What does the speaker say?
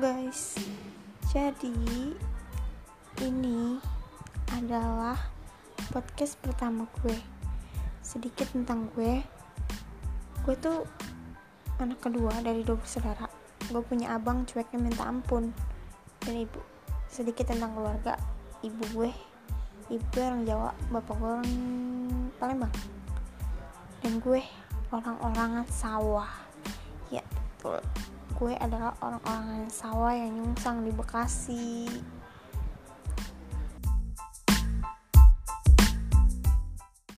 guys. Jadi ini adalah podcast pertama gue. Sedikit tentang gue. Gue tuh anak kedua dari dua bersaudara. Gue punya abang cueknya minta ampun. Dan ibu sedikit tentang keluarga. Ibu gue ibu gue orang Jawa bapak gue orang Palembang. Dan gue orang-orangan sawah. Ya betul gue adalah orang-orangan sawah yang nyungsang di Bekasi